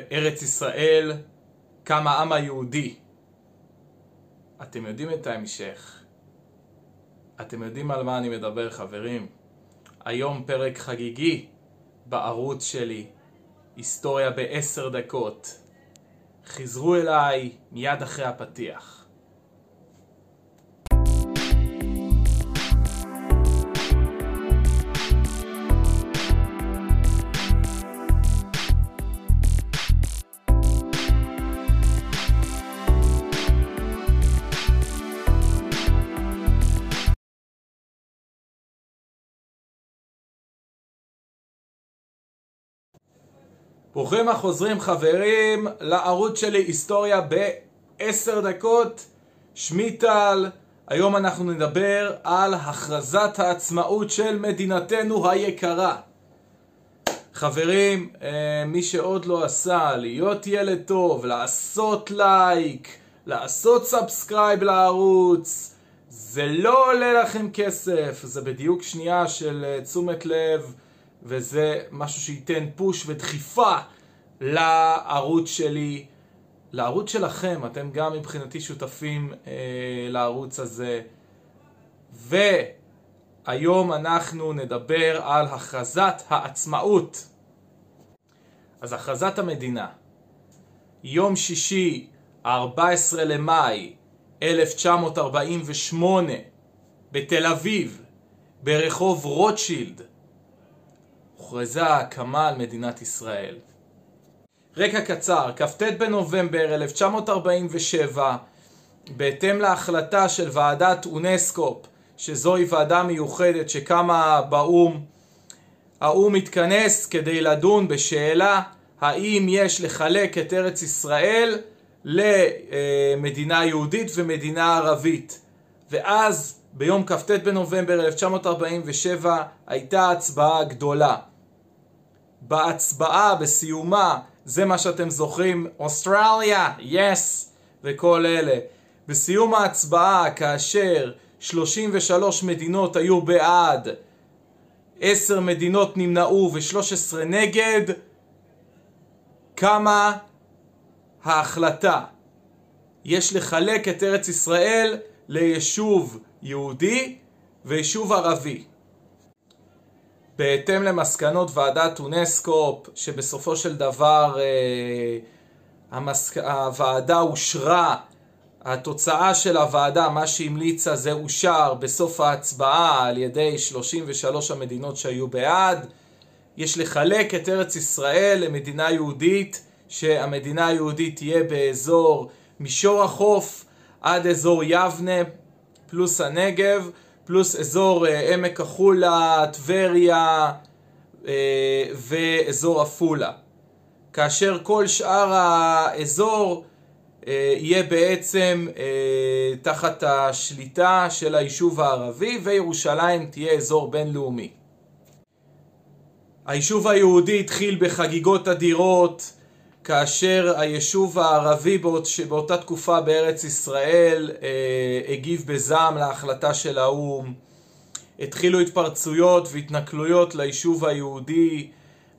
בארץ ישראל קם העם היהודי. אתם יודעים את ההמשך. אתם יודעים על מה אני מדבר חברים. היום פרק חגיגי בערוץ שלי, היסטוריה בעשר דקות. חזרו אליי מיד אחרי הפתיח. ברוכים החוזרים חברים לערוץ שלי היסטוריה בעשר דקות. שמי טל היום אנחנו נדבר על הכרזת העצמאות של מדינתנו היקרה. חברים, אה, מי שעוד לא עשה, להיות ילד טוב, לעשות לייק, לעשות subscribe לערוץ זה לא עולה לכם כסף, זה בדיוק שנייה של אה, תשומת לב וזה משהו שייתן פוש ודחיפה לערוץ שלי, לערוץ שלכם, אתם גם מבחינתי שותפים אה, לערוץ הזה. והיום אנחנו נדבר על הכרזת העצמאות. אז הכרזת המדינה, יום שישי, 14 למאי 1948, בתל אביב, ברחוב רוטשילד, הוכרזה ההקמה על מדינת ישראל. רקע קצר, כ"ט בנובמבר 1947, בהתאם להחלטה של ועדת אונסקופ, שזוהי ועדה מיוחדת שקמה באו"ם, האו"ם התכנס כדי לדון בשאלה האם יש לחלק את ארץ ישראל למדינה יהודית ומדינה ערבית. ואז ביום כ"ט בנובמבר 1947 הייתה הצבעה גדולה. בהצבעה, בסיומה, זה מה שאתם זוכרים, אוסטרליה, יס, וכל אלה. בסיום ההצבעה, כאשר 33 מדינות היו בעד, 10 מדינות נמנעו ו-13 נגד, קמה ההחלטה. יש לחלק את ארץ ישראל ליישוב יהודי ויישוב ערבי. בהתאם למסקנות ועדת אונסקופ, שבסופו של דבר אה, המסק... הוועדה אושרה, התוצאה של הוועדה, מה שהמליצה זה אושר בסוף ההצבעה על ידי 33 המדינות שהיו בעד. יש לחלק את ארץ ישראל למדינה יהודית, שהמדינה היהודית תהיה באזור מישור החוף עד אזור יבנה פלוס הנגב פלוס אזור אה, עמק החולה, טבריה אה, ואזור עפולה. כאשר כל שאר האזור אה, יהיה בעצם תחת השליטה של היישוב הערבי וירושלים תהיה אזור בינלאומי. היישוב היהודי התחיל בחגיגות אדירות כאשר היישוב הערבי באות, שבאותה תקופה בארץ ישראל אה, הגיב בזעם להחלטה של האו"ם, התחילו התפרצויות והתנכלויות ליישוב היהודי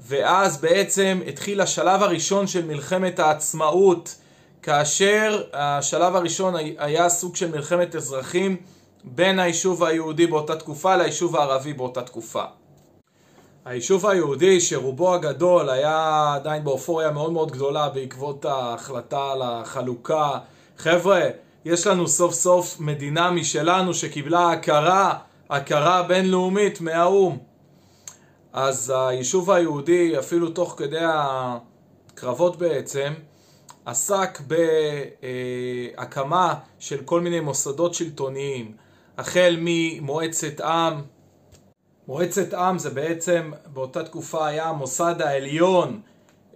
ואז בעצם התחיל השלב הראשון של מלחמת העצמאות כאשר השלב הראשון היה סוג של מלחמת אזרחים בין היישוב היהודי באותה תקופה ליישוב הערבי באותה תקופה. היישוב היהודי שרובו הגדול היה עדיין באופוריה מאוד מאוד גדולה בעקבות ההחלטה על החלוקה. חבר'ה, יש לנו סוף סוף מדינה משלנו שקיבלה הכרה, הכרה בינלאומית מהאו"ם. אז היישוב היהודי, אפילו תוך כדי הקרבות בעצם, עסק בהקמה של כל מיני מוסדות שלטוניים, החל ממועצת עם, מועצת עם זה בעצם באותה תקופה היה המוסד העליון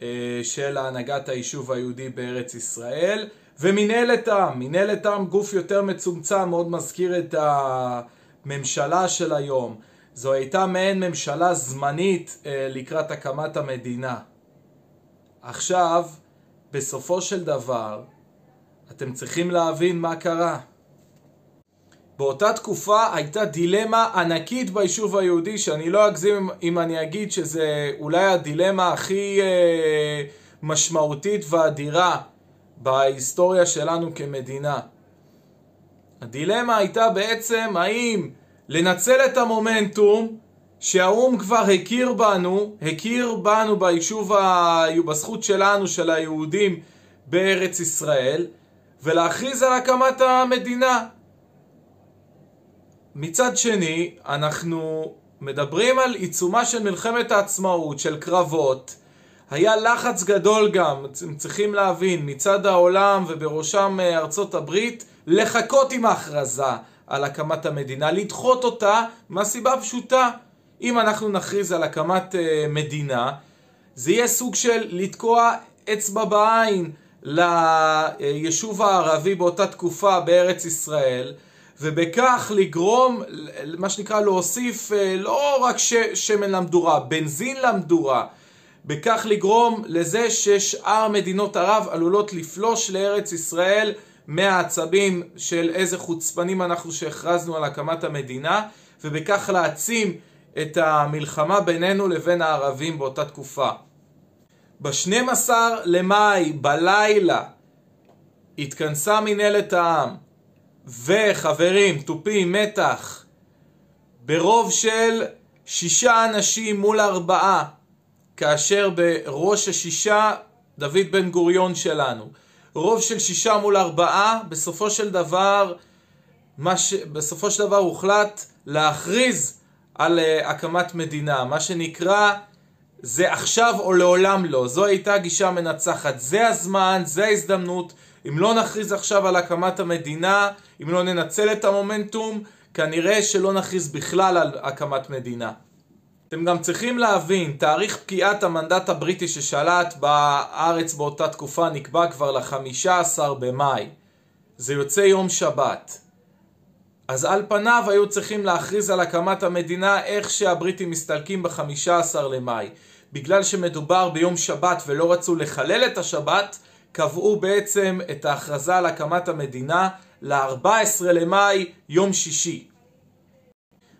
אה, של הנהגת היישוב היהודי בארץ ישראל ומנהלת עם, מנהלת עם גוף יותר מצומצם, מאוד מזכיר את הממשלה של היום. זו הייתה מעין ממשלה זמנית אה, לקראת הקמת המדינה. עכשיו, בסופו של דבר, אתם צריכים להבין מה קרה באותה תקופה הייתה דילמה ענקית ביישוב היהודי שאני לא אגזים אם אני אגיד שזה אולי הדילמה הכי אה, משמעותית ואדירה בהיסטוריה שלנו כמדינה. הדילמה הייתה בעצם האם לנצל את המומנטום שהאו"ם כבר הכיר בנו, הכיר בנו ביישוב, ה... בזכות שלנו, של היהודים בארץ ישראל, ולהכריז על הקמת המדינה. מצד שני, אנחנו מדברים על עיצומה של מלחמת העצמאות, של קרבות. היה לחץ גדול גם, צריכים להבין, מצד העולם ובראשם אה, ארצות הברית, לחכות עם ההכרזה על הקמת המדינה, לדחות אותה מהסיבה פשוטה. אם אנחנו נכריז על הקמת אה, מדינה, זה יהיה סוג של לתקוע אצבע בעין ליישוב הערבי באותה תקופה בארץ ישראל, ובכך לגרום, מה שנקרא להוסיף אה, לא רק ש, שמן למדורה, בנזין למדורה, בכך לגרום לזה ששאר מדינות ערב עלולות לפלוש לארץ ישראל מהעצבים של איזה חוצפנים אנחנו שהכרזנו על הקמת המדינה, ובכך להעצים את המלחמה בינינו לבין הערבים באותה תקופה. ב-12 למאי, בלילה, התכנסה מנהלת העם, וחברים, תופים, מתח, ברוב של שישה אנשים מול ארבעה, כאשר בראש השישה דוד בן גוריון שלנו. רוב של שישה מול ארבעה, בסופו של דבר, ש... בסופו של דבר הוחלט להכריז על uh, הקמת מדינה, מה שנקרא זה עכשיו או לעולם לא, זו הייתה גישה מנצחת, זה הזמן, זה ההזדמנות, אם לא נכריז עכשיו על הקמת המדינה, אם לא ננצל את המומנטום, כנראה שלא נכריז בכלל על הקמת מדינה. אתם גם צריכים להבין, תאריך פקיעת המנדט הבריטי ששלט בארץ באותה תקופה נקבע כבר ל-15 במאי. זה יוצא יום שבת. אז על פניו היו צריכים להכריז על הקמת המדינה איך שהבריטים מסתלקים ב-15 למאי. בגלל שמדובר ביום שבת ולא רצו לחלל את השבת, קבעו בעצם את ההכרזה על הקמת המדינה ל-14 למאי, יום שישי.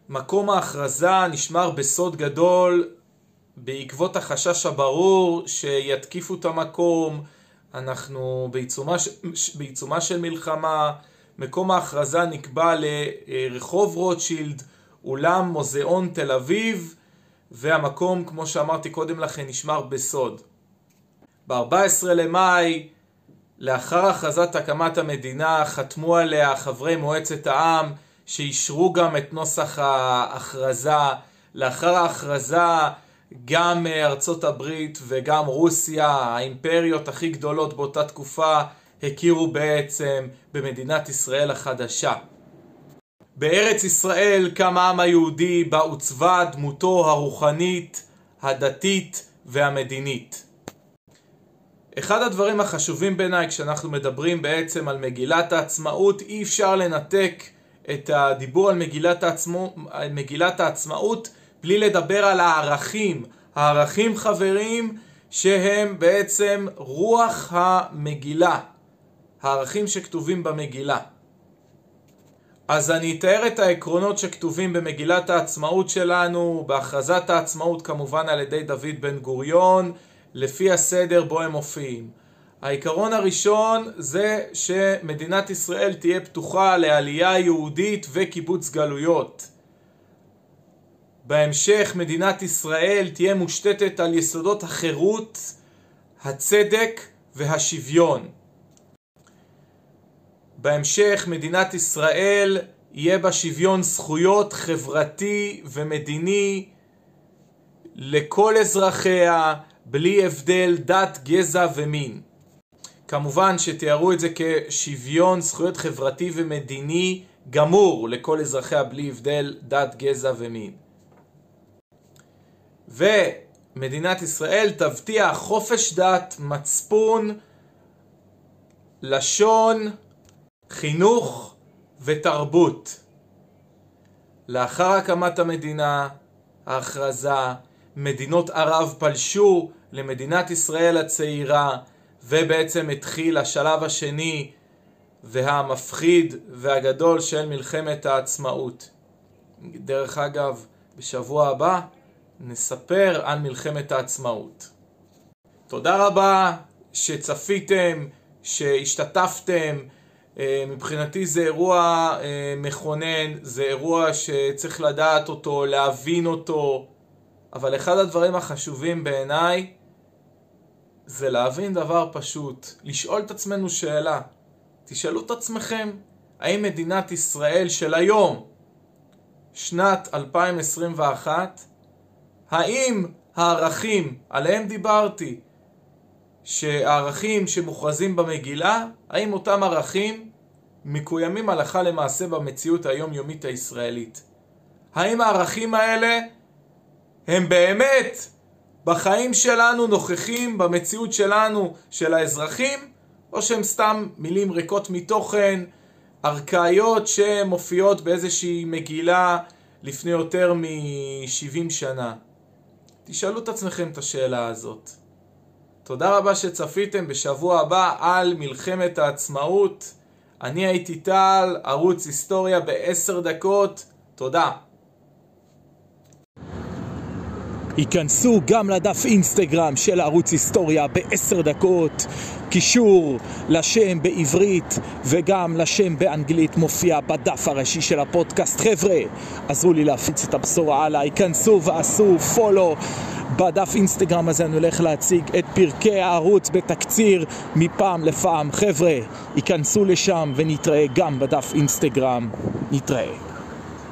מקום ההכרזה נשמר בסוד גדול בעקבות החשש הברור שיתקיפו את המקום, אנחנו בעיצומה, בעיצומה של מלחמה, מקום ההכרזה נקבע לרחוב רוטשילד, אולם מוזיאון תל אביב, והמקום, כמו שאמרתי קודם לכן, נשמר בסוד. ב-14 למאי, לאחר הכרזת הקמת המדינה, חתמו עליה חברי מועצת העם, שאישרו גם את נוסח ההכרזה. לאחר ההכרזה גם ארצות הברית וגם רוסיה, האימפריות הכי גדולות באותה תקופה, הכירו בעצם במדינת ישראל החדשה. בארץ ישראל קם העם היהודי בה עוצבה דמותו הרוחנית, הדתית והמדינית. אחד הדברים החשובים בעיניי כשאנחנו מדברים בעצם על מגילת העצמאות, אי אפשר לנתק את הדיבור על מגילת, העצמו, על מגילת העצמאות בלי לדבר על הערכים. הערכים חברים שהם בעצם רוח המגילה. הערכים שכתובים במגילה. אז אני אתאר את העקרונות שכתובים במגילת העצמאות שלנו, בהכרזת העצמאות כמובן על ידי דוד בן גוריון, לפי הסדר בו הם מופיעים. העיקרון הראשון זה שמדינת ישראל תהיה פתוחה לעלייה יהודית וקיבוץ גלויות. בהמשך מדינת ישראל תהיה מושתתת על יסודות החירות, הצדק והשוויון. בהמשך מדינת ישראל יהיה בה שוויון זכויות חברתי ומדיני לכל אזרחיה בלי הבדל דת, גזע ומין. כמובן שתיארו את זה כשוויון זכויות חברתי ומדיני גמור לכל אזרחיה בלי הבדל דת, גזע ומין. ומדינת ישראל תבטיח חופש דת, מצפון, לשון, חינוך ותרבות. לאחר הקמת המדינה, ההכרזה, מדינות ערב פלשו למדינת ישראל הצעירה ובעצם התחיל השלב השני והמפחיד והגדול של מלחמת העצמאות. דרך אגב, בשבוע הבא נספר על מלחמת העצמאות. תודה רבה שצפיתם, שהשתתפתם. אה, מבחינתי זה אירוע אה, מכונן, זה אירוע שצריך לדעת אותו, להבין אותו, אבל אחד הדברים החשובים בעיניי זה להבין דבר פשוט, לשאול את עצמנו שאלה. תשאלו את עצמכם, האם מדינת ישראל של היום, שנת 2021, האם הערכים עליהם דיברתי, שהערכים שמוכרזים במגילה, האם אותם ערכים מקוימים הלכה למעשה במציאות היומיומית הישראלית? האם הערכים האלה הם באמת בחיים שלנו נוכחים במציאות שלנו של האזרחים, או שהם סתם מילים ריקות מתוכן, ארכאיות שמופיעות באיזושהי מגילה לפני יותר מ-70 שנה? תשאלו את עצמכם את השאלה הזאת. תודה רבה שצפיתם בשבוע הבא על מלחמת העצמאות. אני הייתי טל, ערוץ היסטוריה בעשר דקות. תודה. היכנסו גם לדף אינסטגרם של ערוץ היסטוריה בעשר דקות. קישור לשם בעברית וגם לשם באנגלית מופיע בדף הראשי של הפודקאסט. חבר'ה, עזרו לי להפיץ את הבשורה הלאה, היכנסו ועשו פולו. בדף אינסטגרם הזה אני הולך להציג את פרקי הערוץ בתקציר מפעם לפעם. חבר'ה, היכנסו לשם ונתראה גם בדף אינסטגרם. נתראה.